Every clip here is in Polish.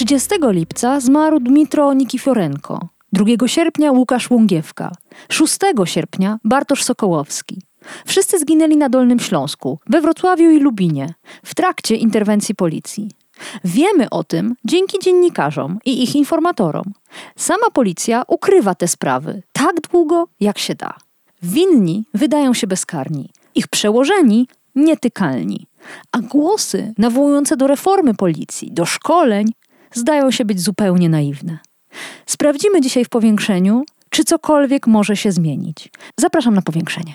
Trzydziestego lipca zmarł Dmitro Nikifiorenko, 2 sierpnia Łukasz Łągiewka, 6 sierpnia Bartosz Sokołowski. Wszyscy zginęli na Dolnym Śląsku, we Wrocławiu i Lubinie, w trakcie interwencji policji. Wiemy o tym dzięki dziennikarzom i ich informatorom. Sama policja ukrywa te sprawy tak długo, jak się da. Winni wydają się bezkarni, ich przełożeni nietykalni, a głosy nawołujące do reformy policji, do szkoleń, zdają się być zupełnie naiwne. Sprawdzimy dzisiaj w powiększeniu, czy cokolwiek może się zmienić. Zapraszam na powiększenie.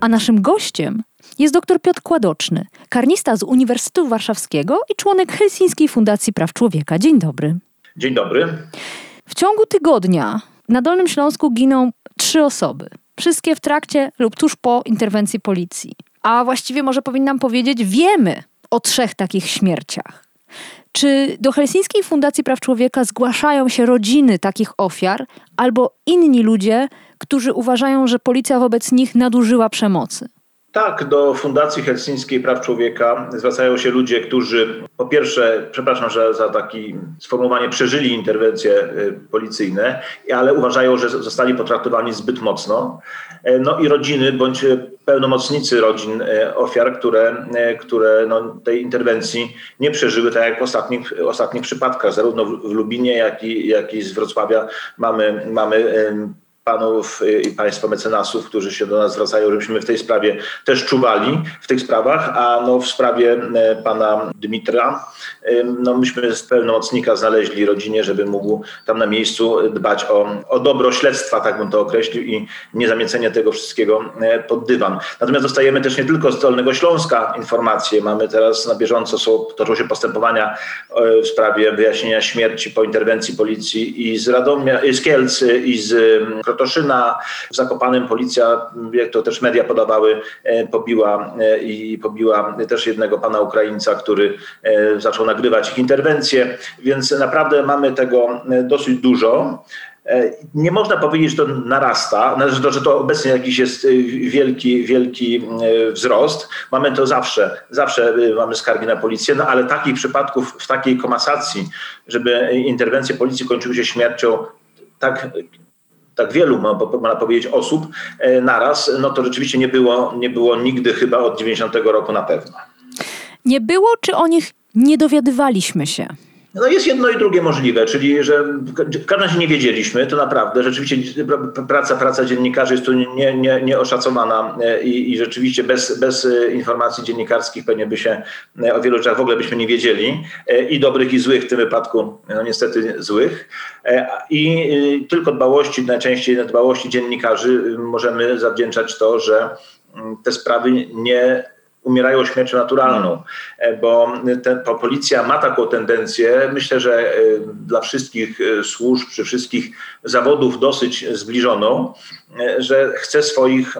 A naszym gościem jest dr Piotr Kładoczny, karnista z Uniwersytetu Warszawskiego i członek Helsińskiej Fundacji Praw Człowieka. Dzień dobry. Dzień dobry. W ciągu tygodnia na Dolnym Śląsku giną trzy osoby. Wszystkie w trakcie lub tuż po interwencji policji. A właściwie może powinnam powiedzieć, wiemy o trzech takich śmierciach. Czy do Helsińskiej Fundacji Praw Człowieka zgłaszają się rodziny takich ofiar albo inni ludzie, którzy uważają, że policja wobec nich nadużyła przemocy? Tak, do Fundacji Helsińskiej Praw Człowieka zwracają się ludzie, którzy po pierwsze, przepraszam że za takie sformułowanie, przeżyli interwencje y, policyjne, ale uważają, że zostali potraktowani zbyt mocno. E, no i rodziny bądź pełnomocnicy rodzin e, ofiar, które, e, które no, tej interwencji nie przeżyły, tak jak w ostatnich, ostatnich przypadkach, zarówno w Lubinie, jak i, jak i z Wrocławia mamy, mamy panów y, i państwa mecenasów, którzy się do nas zwracają, żebyśmy w tej sprawie też czuwali w tych sprawach, a no w sprawie e, pana Dmitra, no myśmy z pełnomocnika znaleźli rodzinie, żeby mógł tam na miejscu dbać o, o dobro śledztwa, tak bym to określił i nie zamiecenie tego wszystkiego pod dywan. Natomiast dostajemy też nie tylko z Dolnego Śląska informacje, mamy teraz na bieżąco są, toczą się postępowania w sprawie wyjaśnienia śmierci po interwencji policji i z Radomia, i z Kielc, i z Krotoszyna. W Zakopanem policja, jak to też media podawały, e, pobiła e, i pobiła też jednego pana Ukraińca, który e, zaczął nagrywać ich interwencje, więc naprawdę mamy tego dosyć dużo. Nie można powiedzieć, że to narasta, że to obecnie jakiś jest wielki, wielki wzrost. Mamy to zawsze, zawsze mamy skargi na policję, no ale takich przypadków w takiej komasacji, żeby interwencje policji kończyły się śmiercią, tak tak wielu, można powiedzieć, osób e, naraz, no to rzeczywiście nie było, nie było nigdy chyba od 90 roku na pewno. Nie było, czy o nich nie dowiadywaliśmy się? No jest jedno i drugie możliwe, czyli że w każdym razie nie wiedzieliśmy, to naprawdę, rzeczywiście praca, praca dziennikarzy jest tu nie, nie, nieoszacowana e, i, i rzeczywiście bez, bez e, informacji dziennikarskich pewnie by się o wielu rzeczach w ogóle byśmy nie wiedzieli i dobrych i złych w tym wypadku, no niestety złych. I tylko dbałości, najczęściej dbałości dziennikarzy możemy zawdzięczać to, że mm, te sprawy nie umierają śmiercią naturalną, e, bo ten, policja ma taką tendencję, myślę, że e, dla wszystkich e, służb, przy wszystkich zawodów dosyć zbliżoną, że chce swoich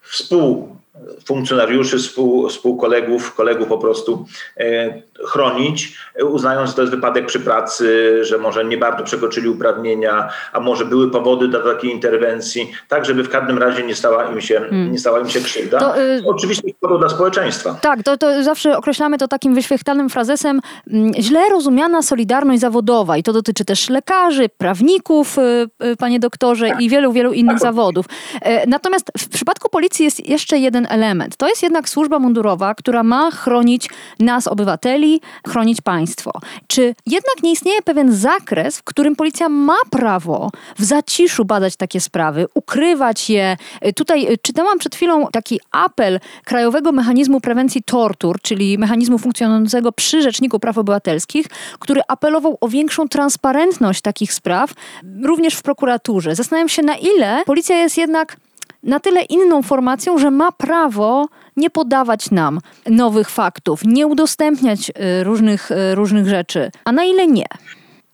współ funkcjonariuszy, współ, współkolegów, kolegów po prostu e, chronić, uznając, że to jest wypadek przy pracy, że może nie bardzo przekroczyli uprawnienia, a może były powody do takiej interwencji, tak żeby w każdym razie nie stała im się, hmm. nie stała im się krzywda. To, y Oczywiście szkodą dla społeczeństwa. Tak, to, to zawsze określamy to takim wyświechtanym frazesem mm, źle rozumiana solidarność zawodowa i to dotyczy też lekarzy, prawników, y, y, panie doktorze tak. i wielu, wielu innych tak. zawodów. E, natomiast w przypadku policji jest jeszcze jeden element. To jest jednak służba mundurowa, która ma chronić nas, obywateli, chronić państwo. Czy jednak nie istnieje pewien zakres, w którym policja ma prawo w zaciszu badać takie sprawy, ukrywać je? Tutaj czytałam przed chwilą taki apel Krajowego Mechanizmu Prewencji Tortur, czyli mechanizmu funkcjonującego przy Rzeczniku Praw Obywatelskich, który apelował o większą transparentność takich spraw, również w prokuraturze. Zastanawiam się, na ile policja jest jednak na tyle inną formacją, że ma prawo nie podawać nam nowych faktów, nie udostępniać y, różnych, y, różnych rzeczy, a na ile nie?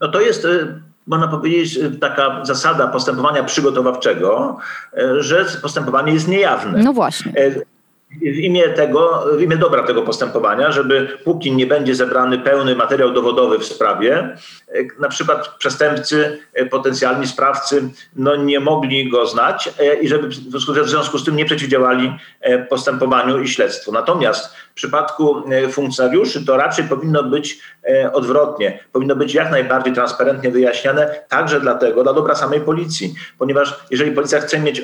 No to jest można powiedzieć, taka zasada postępowania przygotowawczego, że postępowanie jest niejawne. No właśnie w imię tego, w imię dobra tego postępowania, żeby póki nie będzie zebrany pełny materiał dowodowy w sprawie, na przykład przestępcy, potencjalni sprawcy, no nie mogli go znać i żeby w związku z tym nie przeciwdziałali postępowaniu i śledztwu. Natomiast w przypadku funkcjonariuszy to raczej powinno być odwrotnie. Powinno być jak najbardziej transparentnie wyjaśniane, także dlatego, dla dobra samej policji, ponieważ jeżeli policja chce mieć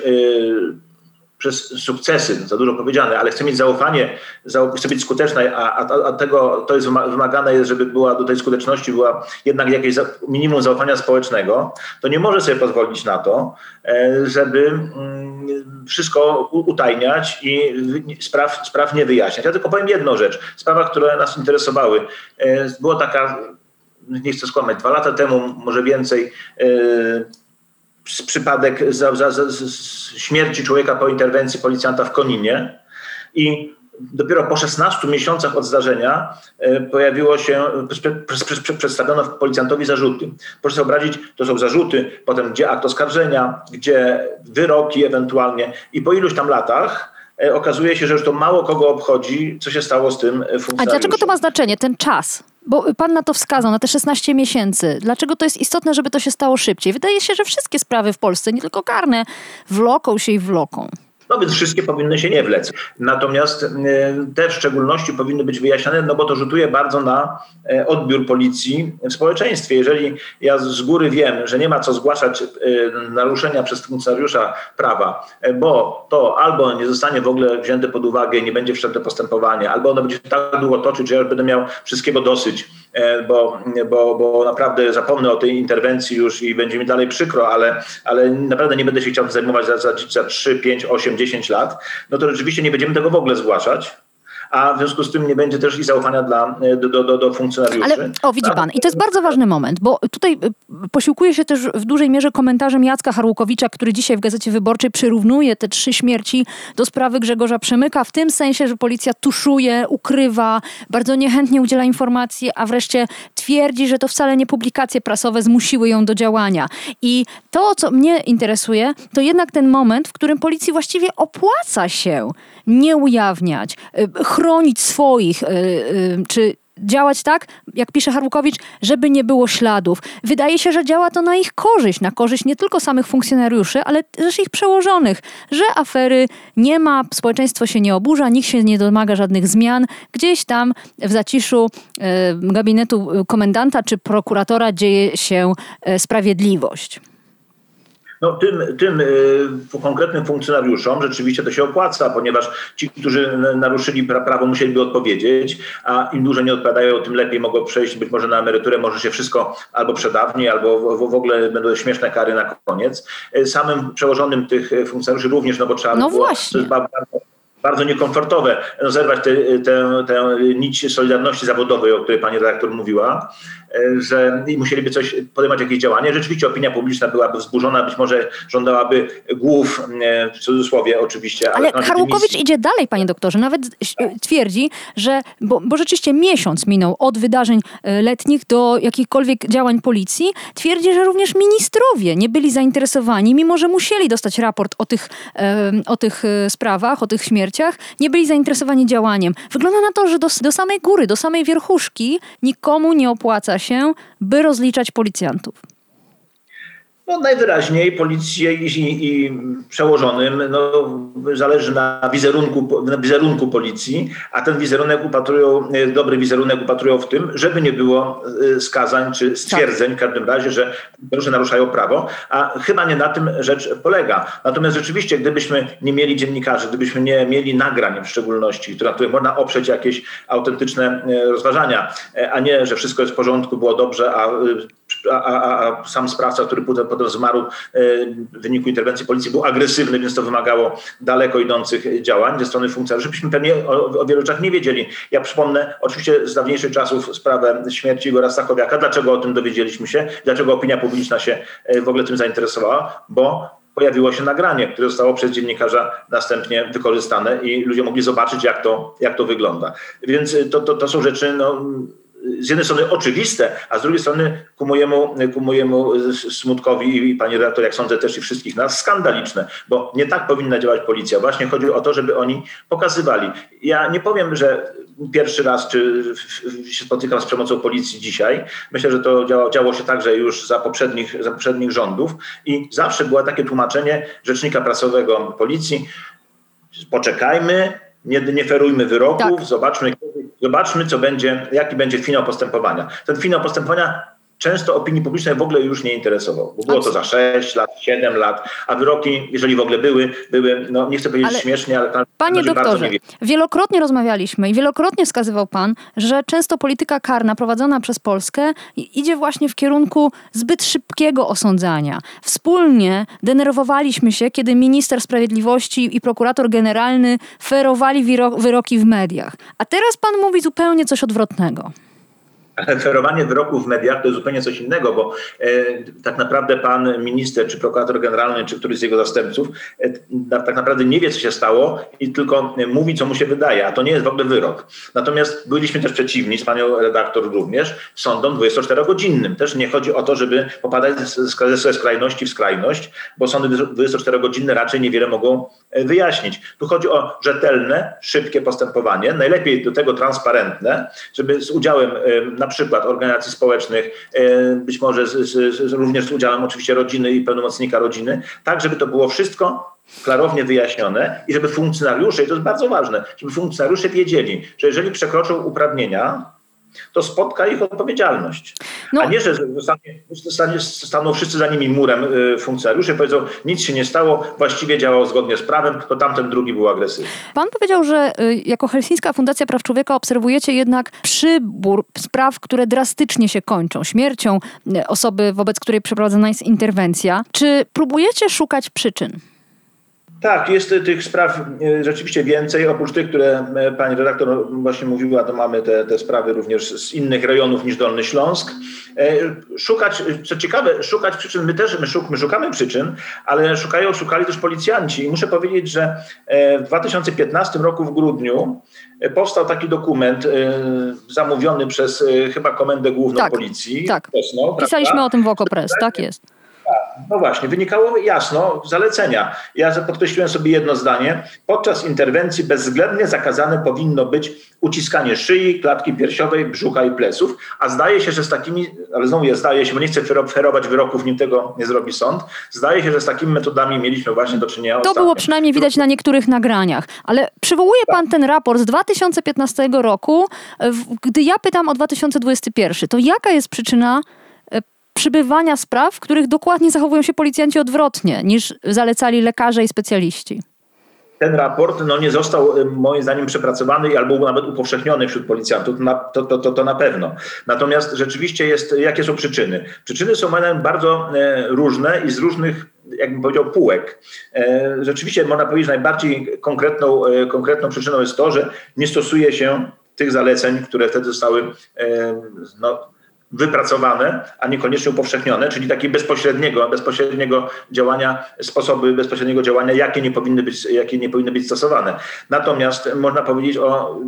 przez sukcesy, za dużo powiedziane, ale chce mieć zaufanie, chce być skuteczna, a, a, a, tego to jest wymagane jest, żeby była do tej skuteczności była jednak jakieś minimum zaufania społecznego, to nie może sobie pozwolić na to, e, żeby mm, wszystko utajniać i spraw, spraw nie wyjaśniać. Ja tylko powiem jedną rzecz. Sprawa, które nas interesowały. E, była taka, nie chcę skłamać, dwa lata temu, może więcej, e, przypadek śmierci człowieka po interwencji policjanta w Koninie i dopiero po 16 miesiącach od zdarzenia e, pojawiło się, przedstawiono policjantowi zarzuty. Proszę sobie wyobrazić, to są zarzuty, potem gdzie akt oskarżenia, gdzie wyroki ewentualnie i po iluś tam latach okazuje się, że już to mało kogo obchodzi, co się stało z tym funkcjonariuszem. A dlaczego to ma znaczenie, ten czas? Bo pan na to wskazał, na te 16 miesięcy. Dlaczego to jest istotne, żeby to się stało szybciej? Wydaje się, że wszystkie sprawy w Polsce, nie tylko karne, wloką się i wloką. No więc wszystkie powinny się nie wlec. Natomiast e, te w szczególności powinny być wyjaśnione, no bo to rzutuje bardzo na e, odbiór policji w społeczeństwie. Jeżeli ja z góry wiem, że nie ma co zgłaszać e, naruszenia przez funkcjonariusza prawa, bo to albo nie zostanie w ogóle wzięte pod uwagę nie będzie wszczęte postępowanie, albo ono będzie tak długo toczyć, że ja będę miał wszystkiego dosyć, bo, bo, bo naprawdę zapomnę o tej interwencji już i będzie mi dalej przykro, ale, ale naprawdę nie będę się chciał zajmować za, za, za 3, 5, 8, 10 lat, no to rzeczywiście nie będziemy tego w ogóle zgłaszać a w związku z tym nie będzie też i zaufania dla, do, do, do funkcjonariuszy. Ale o, widzi pan, i to jest bardzo ważny moment, bo tutaj y, posiłkuje się też w dużej mierze komentarzem Jacka Harłukowicza, który dzisiaj w Gazecie Wyborczej przyrównuje te trzy śmierci do sprawy Grzegorza Przemyka, w tym sensie, że policja tuszuje, ukrywa, bardzo niechętnie udziela informacji, a wreszcie twierdzi, że to wcale nie publikacje prasowe zmusiły ją do działania. I to, co mnie interesuje, to jednak ten moment, w którym policji właściwie opłaca się nie ujawniać, y, chronić swoich, y, y, czy działać tak, jak pisze Harłukowicz, żeby nie było śladów. Wydaje się, że działa to na ich korzyść, na korzyść nie tylko samych funkcjonariuszy, ale też ich przełożonych, że afery nie ma, społeczeństwo się nie oburza, nikt się nie domaga żadnych zmian. Gdzieś tam w zaciszu gabinetu komendanta czy prokuratora dzieje się sprawiedliwość. No, tym, tym y, konkretnym funkcjonariuszom rzeczywiście to się opłaca, ponieważ ci, którzy naruszyli prawo, musieliby odpowiedzieć, a im dłużej nie odpowiadają, tym lepiej mogą przejść być może na emeryturę, może się wszystko albo przedawni, albo w, w ogóle będą śmieszne kary na koniec. Y, samym przełożonym tych funkcjonariuszy również, no bo trzeba no było, bardzo, bardzo niekomfortowe no, zerwać tę nić solidarności zawodowej, o której pani redaktor mówiła, E, że musieliby coś podejmować jakieś działanie. Rzeczywiście opinia publiczna byłaby wzburzona, być może żądałaby głów, e, w cudzysłowie oczywiście. Ale, ale Harłukowicz idzie dalej, panie doktorze. Nawet twierdzi, że, bo, bo rzeczywiście miesiąc minął od wydarzeń e, letnich do jakichkolwiek działań policji, twierdzi, że również ministrowie nie byli zainteresowani, mimo że musieli dostać raport o tych, o tych sprawach, o tych śmierciach, nie byli zainteresowani działaniem. Wygląda na to, że do, do samej góry, do samej wierchuszki nikomu nie opłaca się się, by rozliczać policjantów? No, najwyraźniej policji i, i, przełożonym no, zależy na wizerunku, na wizerunku policji, a ten wizerunek upatrują, dobry wizerunek upatrują w tym, żeby nie było e, skazań czy stwierdzeń w każdym razie, że, że naruszają prawo, a chyba nie na tym rzecz polega. Natomiast rzeczywiście, gdybyśmy nie mieli dziennikarzy, gdybyśmy nie mieli nagrań w szczególności, na których można oprzeć jakieś autentyczne e, rozważania, e, a nie, że wszystko jest w porządku, było dobrze, a, a, a sam sprawca, który potem potem zmarł e, w wyniku interwencji policji, był agresywny, więc to wymagało daleko idących działań ze strony funkcjonariuszy. Byśmy pewnie o, o wielu rzeczach nie wiedzieli. Ja przypomnę oczywiście z dawniejszych czasów sprawę śmierci Igora Stachowiaka. Dlaczego o tym dowiedzieliśmy się? Dlaczego opinia publiczna się e, w ogóle tym zainteresowała? Bo pojawiło się nagranie, które zostało przez dziennikarza następnie wykorzystane i ludzie mogli zobaczyć, jak to, jak to wygląda. Więc to, to, to są rzeczy no, z jednej strony oczywiste, a z drugiej strony ku mojemu, ku mojemu smutkowi i pani redaktor, jak sądzę też i wszystkich nas, skandaliczne, bo nie tak powinna działać policja. Właśnie chodzi o to, żeby oni pokazywali. Ja nie powiem, że pierwszy raz czy się spotykam z przemocą policji dzisiaj. Myślę, że to działo, działo się także już za poprzednich, za poprzednich rządów i zawsze było takie tłumaczenie rzecznika prasowego policji, poczekajmy, nie, nie ferujmy wyroków, tak. zobaczmy, zobaczmy, co będzie, jaki będzie finał postępowania. Ten finał postępowania często opinii publicznej w ogóle już nie interesował. Bo było to za 6 lat, 7 lat, a wyroki, jeżeli w ogóle były, były, no nie chcę powiedzieć ale, śmiesznie, ale tam Panie doktorze, wielokrotnie rozmawialiśmy i wielokrotnie wskazywał pan, że często polityka karna prowadzona przez Polskę idzie właśnie w kierunku zbyt szybkiego osądzania. Wspólnie denerwowaliśmy się, kiedy minister sprawiedliwości i prokurator generalny ferowali wyroki w mediach. A teraz pan mówi zupełnie coś odwrotnego. Ale ferowanie wyroków w mediach to jest zupełnie coś innego, bo e, tak naprawdę pan minister, czy prokurator generalny, czy któryś z jego zastępców e, tak naprawdę nie wie, co się stało i tylko mówi, co mu się wydaje, a to nie jest w ogóle wyrok. Natomiast byliśmy też przeciwni, z panią redaktor również, sądom 24-godzinnym. Też nie chodzi o to, żeby popadać ze skrajności w skrajność, bo sądy 24-godzinne raczej niewiele mogą e, wyjaśnić. Tu chodzi o rzetelne, szybkie postępowanie, najlepiej do tego transparentne, żeby z udziałem na przykład organizacji społecznych, e, być może z, z, również z udziałem oczywiście rodziny i pełnomocnika rodziny, tak żeby to było wszystko klarownie wyjaśnione i żeby funkcjonariusze, i to jest bardzo ważne, żeby funkcjonariusze wiedzieli, że jeżeli przekroczą uprawnienia, to spotka ich odpowiedzialność. No. A nie, że zostanie, staną wszyscy za nimi murem y, funkcjonariusze, powiedzą, nic się nie stało, właściwie działał zgodnie z prawem, to tamten drugi był agresywny. Pan powiedział, że y, jako Helsińska Fundacja Praw Człowieka obserwujecie jednak przybór spraw, które drastycznie się kończą śmiercią y, osoby, wobec której przeprowadzona jest interwencja. Czy próbujecie szukać przyczyn? Tak, jest tych spraw e, rzeczywiście więcej. Oprócz tych, które e, pani redaktor właśnie mówiła, to mamy te, te sprawy również z innych rejonów niż Dolny Śląsk. E, szukać, co ciekawe, szukać przyczyn, my też my, szuk, my szukamy przyczyn, ale szukają, szukali też policjanci. I muszę powiedzieć, że w 2015 roku w grudniu powstał taki dokument zamówiony przez chyba Komendę Główną tak, Policji. Tak, pisaliśmy o tym w Okopres, tak jest. No właśnie, wynikało jasno zalecenia. Ja podkreśliłem sobie jedno zdanie. Podczas interwencji bezwzględnie zakazane powinno być uciskanie szyi, klatki piersiowej, brzucha i pleców, a zdaje się, że z takimi, ale znowu ja zdaje się, bo nie chcę ferować wyroków, nim tego nie zrobi sąd, zdaje się, że z takimi metodami mieliśmy właśnie do czynienia To ostatnio. było przynajmniej widać na niektórych nagraniach, ale przywołuje pan ten raport z 2015 roku, gdy ja pytam o 2021, to jaka jest przyczyna przybywania spraw, w których dokładnie zachowują się policjanci odwrotnie niż zalecali lekarze i specjaliści. Ten raport no, nie został moim zdaniem przepracowany albo nawet upowszechniony wśród policjantów, to, to, to, to na pewno. Natomiast rzeczywiście jest, jakie są przyczyny? Przyczyny są bardzo e, różne i z różnych jakbym powiedział, półek. E, rzeczywiście można powiedzieć, najbardziej konkretną, e, konkretną przyczyną jest to, że nie stosuje się tych zaleceń, które wtedy zostały no, wypracowane, a niekoniecznie upowszechnione, czyli takiego bezpośredniego, bezpośredniego działania, sposoby bezpośredniego działania, jakie nie powinny być, jakie nie powinny być stosowane. Natomiast można powiedzieć o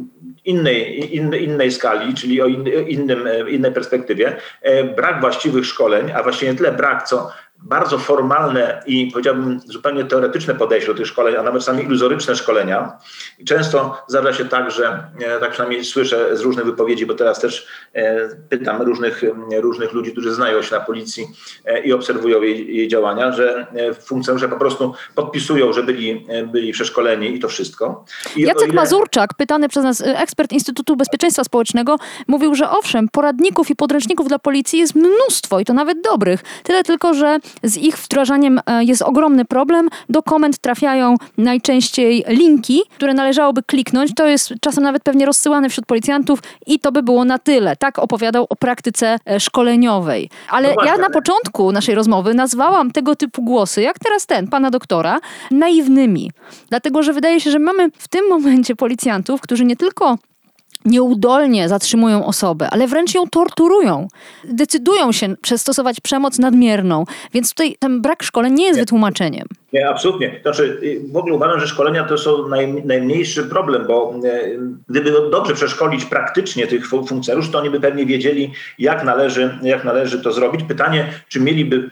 innej, innej, innej skali, czyli o innym, innej perspektywie. E, brak właściwych szkoleń, a właściwie nie tyle brak, co bardzo formalne i powiedziałbym zupełnie teoretyczne podejście do tych szkoleń, a nawet sami iluzoryczne szkolenia. I często zdarza się tak, że e, tak przynajmniej słyszę z różnych wypowiedzi, bo teraz też e, pytam różnych, różnych ludzi, którzy znają się na policji e, i obserwują jej, jej działania, że funkcjonariusze po prostu podpisują, że byli, byli przeszkoleni i to wszystko. I Jacek ile... Mazurczak, pytany przez nas ekspert Instytutu Bezpieczeństwa Społecznego, mówił, że owszem, poradników i podręczników dla policji jest mnóstwo i to nawet dobrych. Tyle tylko, że z ich wdrażaniem e, jest ogromny problem. Do komend trafiają najczęściej linki, które należałoby kliknąć. To jest czasem nawet pewnie rozsyłane wśród policjantów i to by było na tyle. Tak opowiadał o praktyce e, szkoleniowej. Ale no ja na początku naszej rozmowy nazwałam tego typu głosy, jak teraz ten, pana doktora, naiwnymi. Dlatego, że wydaje się, że mamy w tym momencie policjantów, którzy nie tylko nieudolnie zatrzymują osobę, ale wręcz ją torturują. Decydują się przestosować przemoc nadmierną, więc tutaj ten brak szkoleń nie jest wytłumaczeniem. Nie, absolutnie. Znaczy, y, w ogóle uważam, że szkolenia to są naj, najmniejszy problem, bo y, gdyby dobrze przeszkolić praktycznie tych funkcjonariuszy, to oni by pewnie wiedzieli, jak należy, jak należy to zrobić. Pytanie, czy mieliby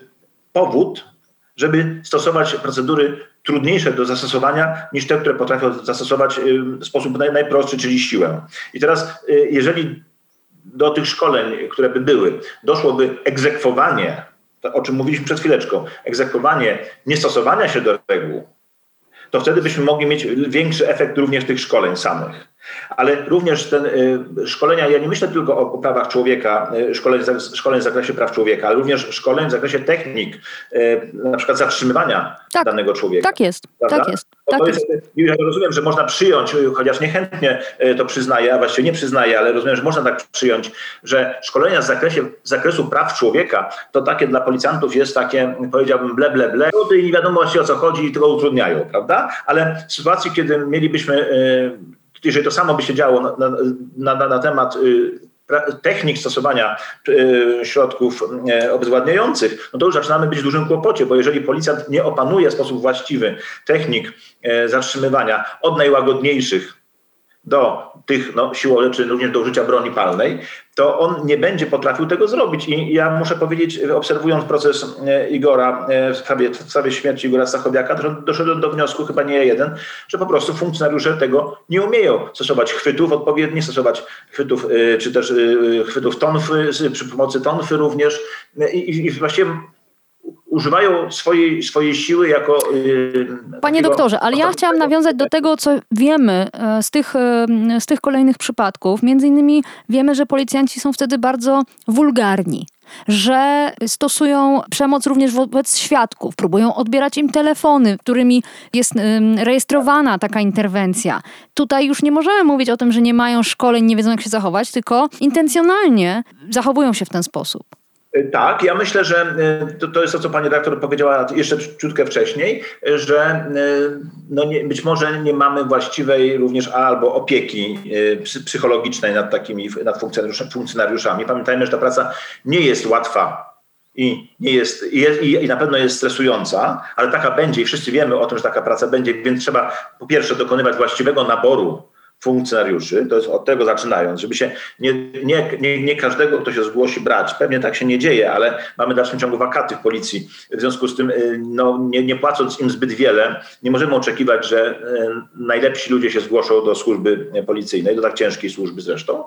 powód, żeby stosować procedury trudniejsze do zastosowania niż te, które potrafią zastosować y, w sposób naj, najprostszy, czyli siłę. I teraz, jeżeli do tych szkoleń, które by były, doszłoby egzekwowanie o czym mówiliśmy przed chwileczką, egzekwowanie niestosowania się do reguł, to wtedy byśmy mogli mieć większy efekt również tych szkoleń samych ale również ten y, szkolenia, ja nie myślę tylko o prawach człowieka, y, szkoleń, szkoleń w zakresie praw człowieka, ale również szkoleń w zakresie technik, y, na przykład zatrzymywania tak, danego człowieka. Tak jest, prawda? tak jest. Tak jest. jest. Ja rozumiem, że można przyjąć, chociaż niechętnie to przyznaję, a właściwie nie przyznaję, ale rozumiem, że można tak przyjąć, że szkolenia z, zakresie, z zakresu praw człowieka to takie dla policjantów jest takie, powiedziałbym, ble, ble, ble, i nie wiadomo właściwie o co chodzi i tylko utrudniają, prawda? Ale w sytuacji, kiedy mielibyśmy jeżeli to samo by się działo na, na, na, na temat y, technik stosowania y, środków y, obezwładniających, no to już zaczynamy być w dużym kłopocie, bo jeżeli policjant nie opanuje w sposób właściwy technik zatrzymywania od najłagodniejszych do tych no, siłowych, również do użycia broni palnej, to on nie będzie potrafił tego zrobić. I ja muszę powiedzieć, obserwując proces e, Igora e, w sprawie, w sprawie śmierci Igora Stachowiaka, doszedłem do wniosku, chyba nie jeden, że po prostu funkcjonariusze tego nie umieją stosować chwytów odpowiednich, stosować chwytów, e, czy też chwytów tonfy, przy pomocy tonfy również. I, i właściwie używają swojej, swojej siły jako. Yy, Panie doktorze, ale ja chciałam nawiązać do tego, co wiemy e, z tych, e, z tych kolejnych przypadków. Między innymi wiemy, że policjanci są wtedy bardzo wulgarni że stosują przemoc również wobec świadków, próbują odbierać im telefony, którymi jest rejestrowana taka interwencja. Tutaj już nie możemy mówić o tym, że nie mają szkoleń, nie wiedzą jak się zachować, tylko intencjonalnie zachowują się w ten sposób. Tak, ja myślę, że y, to, to jest to, co pani redaktor powiedziała jeszcze ciutkę wcześniej, że y, no nie, być może nie mamy właściwej również albo opieki y, psychologicznej nad takimi nad funkcjonariuszami. Pamiętajmy, że ta praca nie jest łatwa i, nie jest, i, jest, i na pewno jest stresująca, ale taka będzie i wszyscy wiemy o tym, że taka praca będzie, więc trzeba po pierwsze dokonywać właściwego naboru funkcjonariuszy, to jest od tego zaczynając, żeby się nie, nie, nie, nie, każdego, kto się zgłosi, brać. Pewnie tak się nie dzieje, ale mamy w dalszym ciągu wakaty w policji. W związku z tym, y, no, nie, nie płacąc im zbyt wiele, nie możemy oczekiwać, że y, najlepsi ludzie się zgłoszą do służby policyjnej, do tak ciężkiej służby zresztą.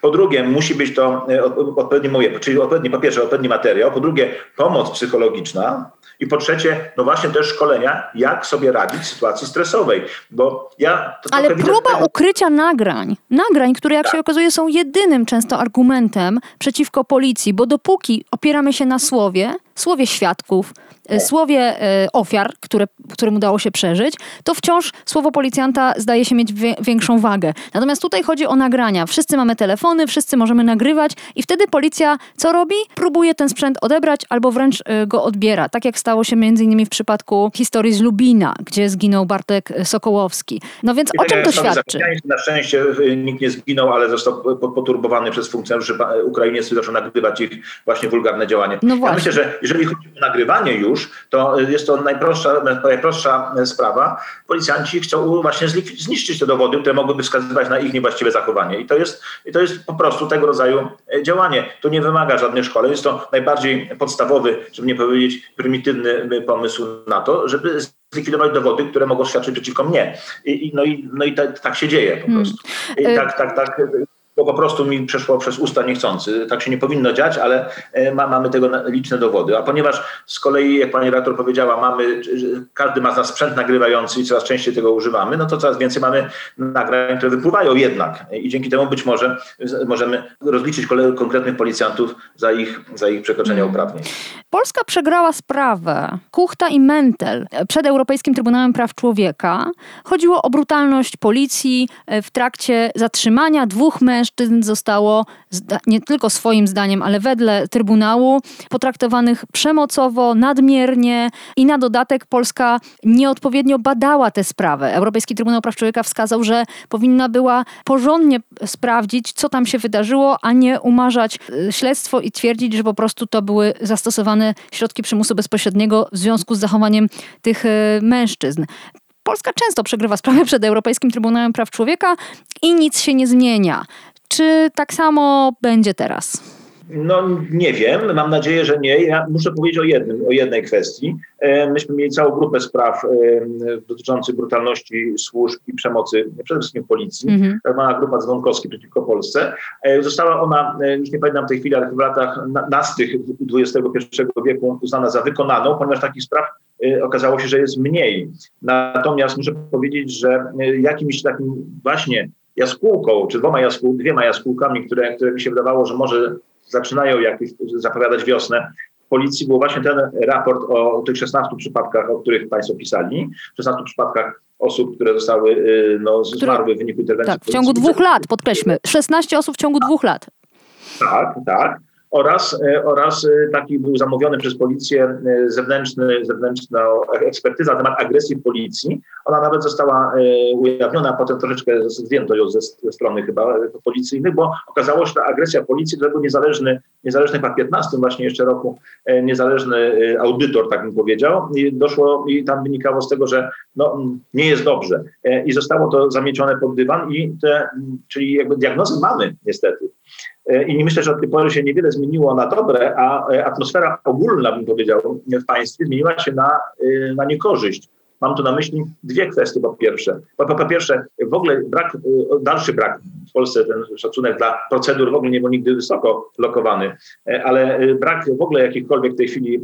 Po drugie, musi być to y, odpowiedni, mówię, czyli odpowiedni, po pierwsze odpowiedni materiał, po drugie pomoc psychologiczna, i po trzecie, no właśnie też szkolenia, jak sobie radzić w sytuacji stresowej. Bo ja Ale próba tego... ukrycia nagrań, nagrań, które jak się okazuje są jedynym często argumentem przeciwko policji, bo dopóki opieramy się na słowie, słowie świadków, E, słowie e, ofiar, które, którym udało się przeżyć, to wciąż słowo policjanta zdaje się mieć większą wagę. Natomiast tutaj chodzi o nagrania. Wszyscy mamy telefony, wszyscy możemy nagrywać i wtedy policja co robi? Próbuje ten sprzęt odebrać albo wręcz e, go odbiera. Tak jak stało się między innymi w przypadku historii z Lubina, gdzie zginął Bartek Sokołowski. No więc I o tak czym to świadczy? Na szczęście nikt nie zginął, ale został poturbowany przez funkcjonariuszy ukraińscy, zaczął nagrywać ich właśnie wulgarne działanie. No ja myślę, że jeżeli chodzi o nagrywanie już, to jest to najprostsza, najprostsza sprawa. Policjanci chcą właśnie zniszczyć te dowody, które mogłyby wskazywać na ich niewłaściwe zachowanie. I to jest, i to jest po prostu tego rodzaju e, działanie. To nie wymaga żadnych szkoleń. Jest to najbardziej podstawowy, żeby nie powiedzieć prymitywny pomysł na to, żeby zlikwidować dowody, które mogą świadczyć przeciwko mnie. I, no i, no i tak, tak się dzieje po hmm. prostu. I tak, tak, tak bo po prostu mi przeszło przez usta niechcący. Tak się nie powinno dziać, ale e, ma, mamy tego liczne dowody. A ponieważ z kolei, jak pani redaktor powiedziała, mamy, każdy ma nas sprzęt nagrywający i coraz częściej tego używamy, no to coraz więcej mamy nagrań, które wypływają jednak. I dzięki temu być może możemy rozliczyć konkretnych policjantów za ich, za ich przekroczenie mm. uprawnień. Polska przegrała sprawę Kuchta i Mentel przed Europejskim Trybunałem Praw Człowieka, chodziło o brutalność policji. W trakcie zatrzymania dwóch mężczyzn zostało nie tylko swoim zdaniem, ale wedle Trybunału potraktowanych przemocowo, nadmiernie i na dodatek Polska nieodpowiednio badała tę sprawę. Europejski Trybunał Praw Człowieka wskazał, że powinna była porządnie sprawdzić, co tam się wydarzyło, a nie umarzać y, śledztwo i twierdzić, że po prostu to były zastosowane środki przymusu bezpośredniego w związku z zachowaniem tych y, mężczyzn. Polska często przegrywa sprawy przed Europejskim Trybunałem Praw Człowieka i nic się nie zmienia. Czy tak samo będzie teraz? No nie wiem, mam nadzieję, że nie. Ja muszę powiedzieć o jednym, o jednej kwestii. E, myśmy mieli całą grupę spraw e, dotyczących brutalności służb i przemocy, przede wszystkim policji. Mhm. Tak mała grupa dzwonkowski przeciwko Polsce. E, została ona, już nie pamiętam w tej chwili, ale w latach nastych XXI wieku uznana za wykonaną, ponieważ takich spraw okazało się, że jest mniej. Natomiast muszę powiedzieć, że jakimś takim właśnie jaskółką, czy dwoma jaskół, dwiema jaskółkami, które, które mi się wydawało, że może zaczynają jakieś zapowiadać wiosnę. W policji był właśnie ten raport o tych 16 przypadkach, o których Państwo pisali. 16 przypadkach osób, które zostały y, no, zmarły w wyniku interwencji. Tak, w ciągu dwóch lat, podkreślmy. 16 osób w ciągu dwóch lat. Tak, tak oraz, e, oraz e, taki był zamówiony przez policję e, zewnętrzny, zewnętrzna ekspertyza na temat agresji policji. Ona nawet została ujawniona, a potem troszeczkę zdjęto ją ze, ze strony chyba policyjnych, bo okazało się, że ta agresja policji, to był niezależny, niezależny chyba w 15 właśnie jeszcze roku, niezależny audytor, tak bym powiedział, i doszło i tam wynikało z tego, że no, nie jest dobrze. I zostało to zamiecione pod dywan i te, czyli jakby diagnozę mamy niestety. E, I myślę, że od tej pory się niewiele zmieniło na dobre, a e, atmosfera ogólna, bym powiedział, w państwie zmieniła się na, e, na niekorzyść. Mam tu na myśli dwie kwestie po pierwsze. Po, po, po pierwsze, w ogóle brak, dalszy brak w Polsce, ten szacunek dla procedur w ogóle nie był nigdy wysoko lokowany, ale brak w ogóle jakichkolwiek w tej chwili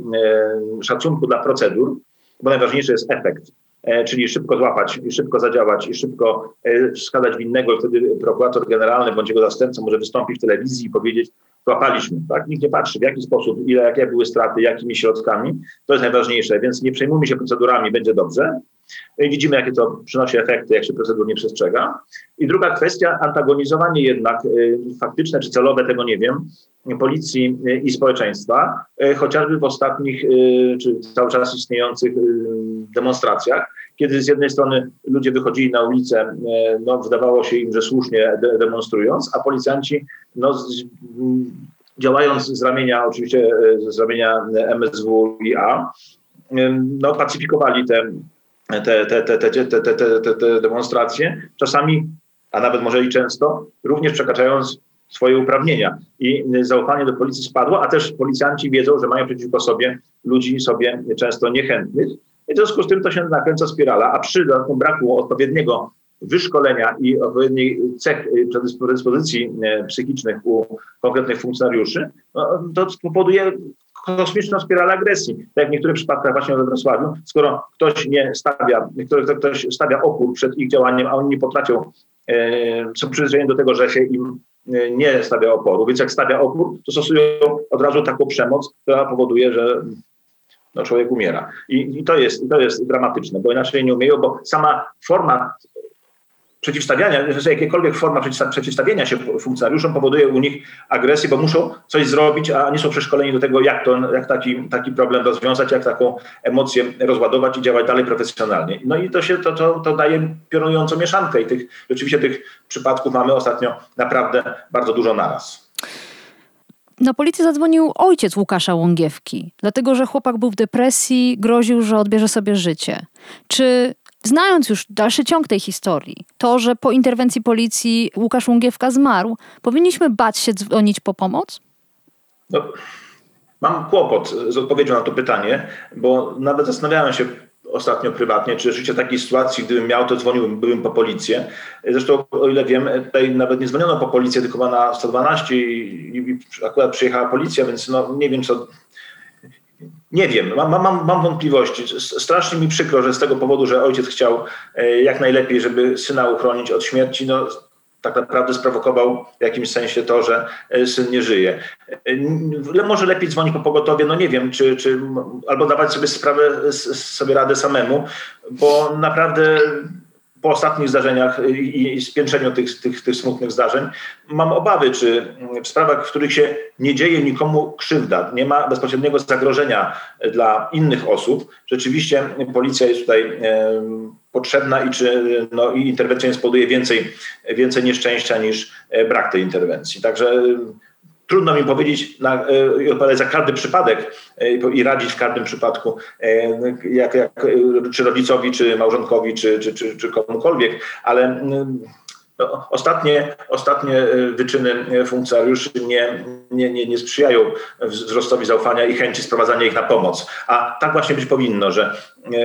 szacunku dla procedur, bo najważniejszy jest efekt. E, czyli szybko złapać szybko zadziałać i szybko e, wskazać winnego i wtedy prokurator generalny bądź jego zastępca może wystąpić w telewizji i powiedzieć, złapaliśmy, tak? Nikt nie patrzy w jaki sposób, ile, jakie były straty, jakimi środkami. To jest najważniejsze, więc nie przejmujmy się procedurami, będzie dobrze. Widzimy, jakie to przynosi efekty, jak się procedur nie przestrzega. I druga kwestia, antagonizowanie jednak y, faktyczne czy celowe, tego nie wiem, policji y, i społeczeństwa, y, chociażby w ostatnich czy cały czas istniejących demonstracjach, kiedy z jednej strony ludzie wychodzili na ulicę, no, wydawało się im, że słusznie demonstrując, a policjanci no, z, działając z ramienia, oczywiście z ramienia MSW i A, no, pacyfikowali te te, te, te, te, te, te, te, te demonstracje, czasami, a nawet może i często, również przekraczając swoje uprawnienia. I zaufanie do policji spadło, a też policjanci wiedzą, że mają przeciwko sobie ludzi sobie często niechętnych. W związku z tym to się nakręca spirala, a przy braku odpowiedniego wyszkolenia i odpowiedniej cech predyspozycji psychicznych u konkretnych funkcjonariuszy, no, to powoduje kosmiczną spiralę agresji. Tak jak w niektórych przypadkach właśnie we Wrocławiu, skoro ktoś nie stawia, ktoś stawia opór przed ich działaniem, a oni nie potrafią, e, są przyzwyczajeni do tego, że się im nie stawia oporu, więc jak stawia opór, to stosują od razu taką przemoc, która powoduje, że no, człowiek umiera. I, I, to jest, to jest dramatyczne, bo inaczej nie umieją, bo sama forma przeciwstawiania, że jakiekolwiek forma przeciwstawienia się funkcjonariuszom powoduje u nich agresję, bo muszą coś zrobić, a nie są przeszkoleni do tego, jak, to, jak taki, taki problem rozwiązać, jak taką emocję rozładować i działać dalej profesjonalnie. No i to się to, to, to daje piorunującą mieszankę i tych, rzeczywiście tych przypadków mamy ostatnio naprawdę bardzo dużo naraz. Na policję zadzwonił ojciec Łukasza Łągiewki, dlatego że chłopak był w depresji, groził, że odbierze sobie życie. Czy Znając już dalszy ciąg tej historii, to, że po interwencji policji Łukasz Łągiewka zmarł, powinniśmy bać się dzwonić po pomoc? No, mam kłopot z odpowiedzią na to pytanie, bo nawet zastanawiałem się ostatnio prywatnie, czy rzeczywiście takiej sytuacji, gdybym miał, to dzwoniłbym byłem po policję. Zresztą, o ile wiem, tutaj nawet nie dzwoniono po policję, tylko na 112 i, i akurat przyjechała policja, więc no, nie wiem, co nie wiem, mam, mam, mam wątpliwości. Strasznie mi przykro, że z tego powodu, że ojciec chciał e, jak najlepiej, żeby syna uchronić od śmierci, no, tak naprawdę sprowokował w jakimś sensie to, że syn nie żyje. Może lepiej dzwonić po pogotowie, no nie wiem, czy, czy albo dawać sobie sprawę, sobie radę samemu, bo naprawdę po ostatnich zdarzeniach i spiętrzeniu tych, tych, tych smutnych zdarzeń, mam obawy, czy w sprawach, w których się nie dzieje nikomu krzywda, nie ma bezpośredniego zagrożenia dla innych osób, rzeczywiście policja jest tutaj potrzebna i czy no, i interwencja nie spowoduje więcej, więcej nieszczęścia niż brak tej interwencji. Także trudno mi powiedzieć na, e, i odpowiadać za każdy przypadek e, i radzić w każdym przypadku, e, jak, jak, czy rodzicowi, czy małżonkowi, czy, czy, czy, czy komukolwiek, ale mm, no, ostatnie, ostatnie wyczyny funkcjonariuszy nie, nie, nie, nie sprzyjają wzrostowi zaufania i chęci sprowadzania ich na pomoc. A tak właśnie być powinno, że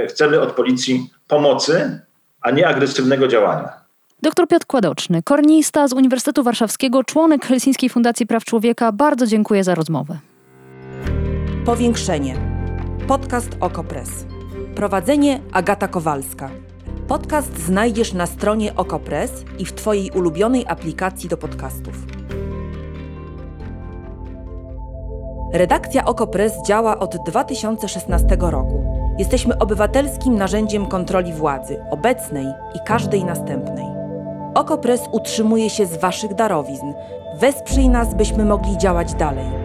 chcemy od policji pomocy, a nie agresywnego działania. Doktor Piotr Kładoczny, kornista z Uniwersytetu Warszawskiego, członek Helsińskiej Fundacji Praw Człowieka, bardzo dziękuję za rozmowę. Powiększenie. Podcast Okopres. Prowadzenie Agata Kowalska. Podcast znajdziesz na stronie Okopres i w Twojej ulubionej aplikacji do podcastów. Redakcja Okopres działa od 2016 roku. Jesteśmy obywatelskim narzędziem kontroli władzy, obecnej i każdej następnej. Okopres utrzymuje się z Waszych darowizn. Wesprzyj nas, byśmy mogli działać dalej.